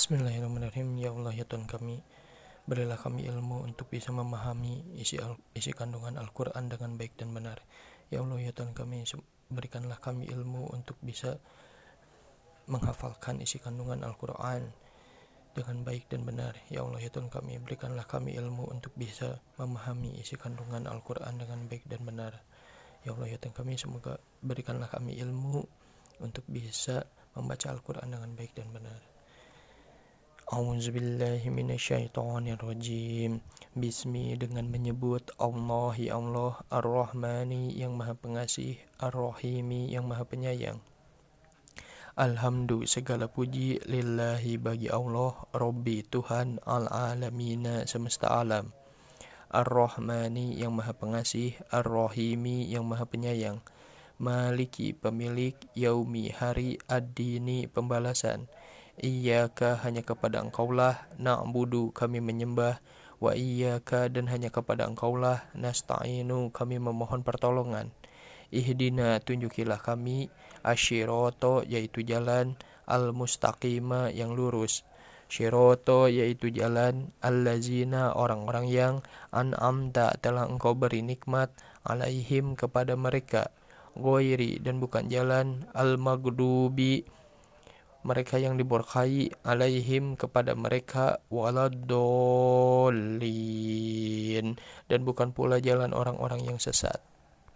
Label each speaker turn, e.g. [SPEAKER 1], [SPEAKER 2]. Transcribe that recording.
[SPEAKER 1] Bismillahirrahmanirrahim Ya Allah ya Tuhan kami Berilah kami ilmu untuk bisa memahami isi, al isi kandungan Al-Quran dengan baik dan benar Ya Allah ya Tuhan kami Berikanlah kami ilmu untuk bisa menghafalkan isi kandungan Al-Quran dengan baik dan benar. Ya Allah ya Tuhan kami, berikanlah kami ilmu untuk bisa memahami isi kandungan Al-Quran dengan baik dan benar. Ya Allah ya Tuhan kami, semoga berikanlah kami ilmu untuk bisa membaca Al-Quran dengan baik dan benar. Auzubillahiminasyaitonirrajim Bismi dengan menyebut Allah ya Allah Ar-Rahmani yang maha pengasih Ar-Rahimi yang maha penyayang. Alhamdu segala puji lillahi bagi Allah Robbi Tuhan al-alamina semesta alam. Ar-Rahmani yang maha pengasih Ar-Rahimi yang maha penyayang. Maliki pemilik Yaumi hari ad-dini pembalasan Iyaka hanya kepada engkaulah na'budu kami menyembah. Wa iyaka dan hanya kepada engkaulah nasta'inu kami memohon pertolongan. Ihdina tunjukilah kami asyiroto yaitu jalan al mustaqima yang lurus. Syiroto yaitu jalan allazina orang-orang yang an'amta telah engkau beri nikmat alaihim kepada mereka. Goiri dan bukan jalan al-maghdubi mereka yang diberkahi alaihim kepada mereka waladolin dan bukan pula jalan orang-orang yang sesat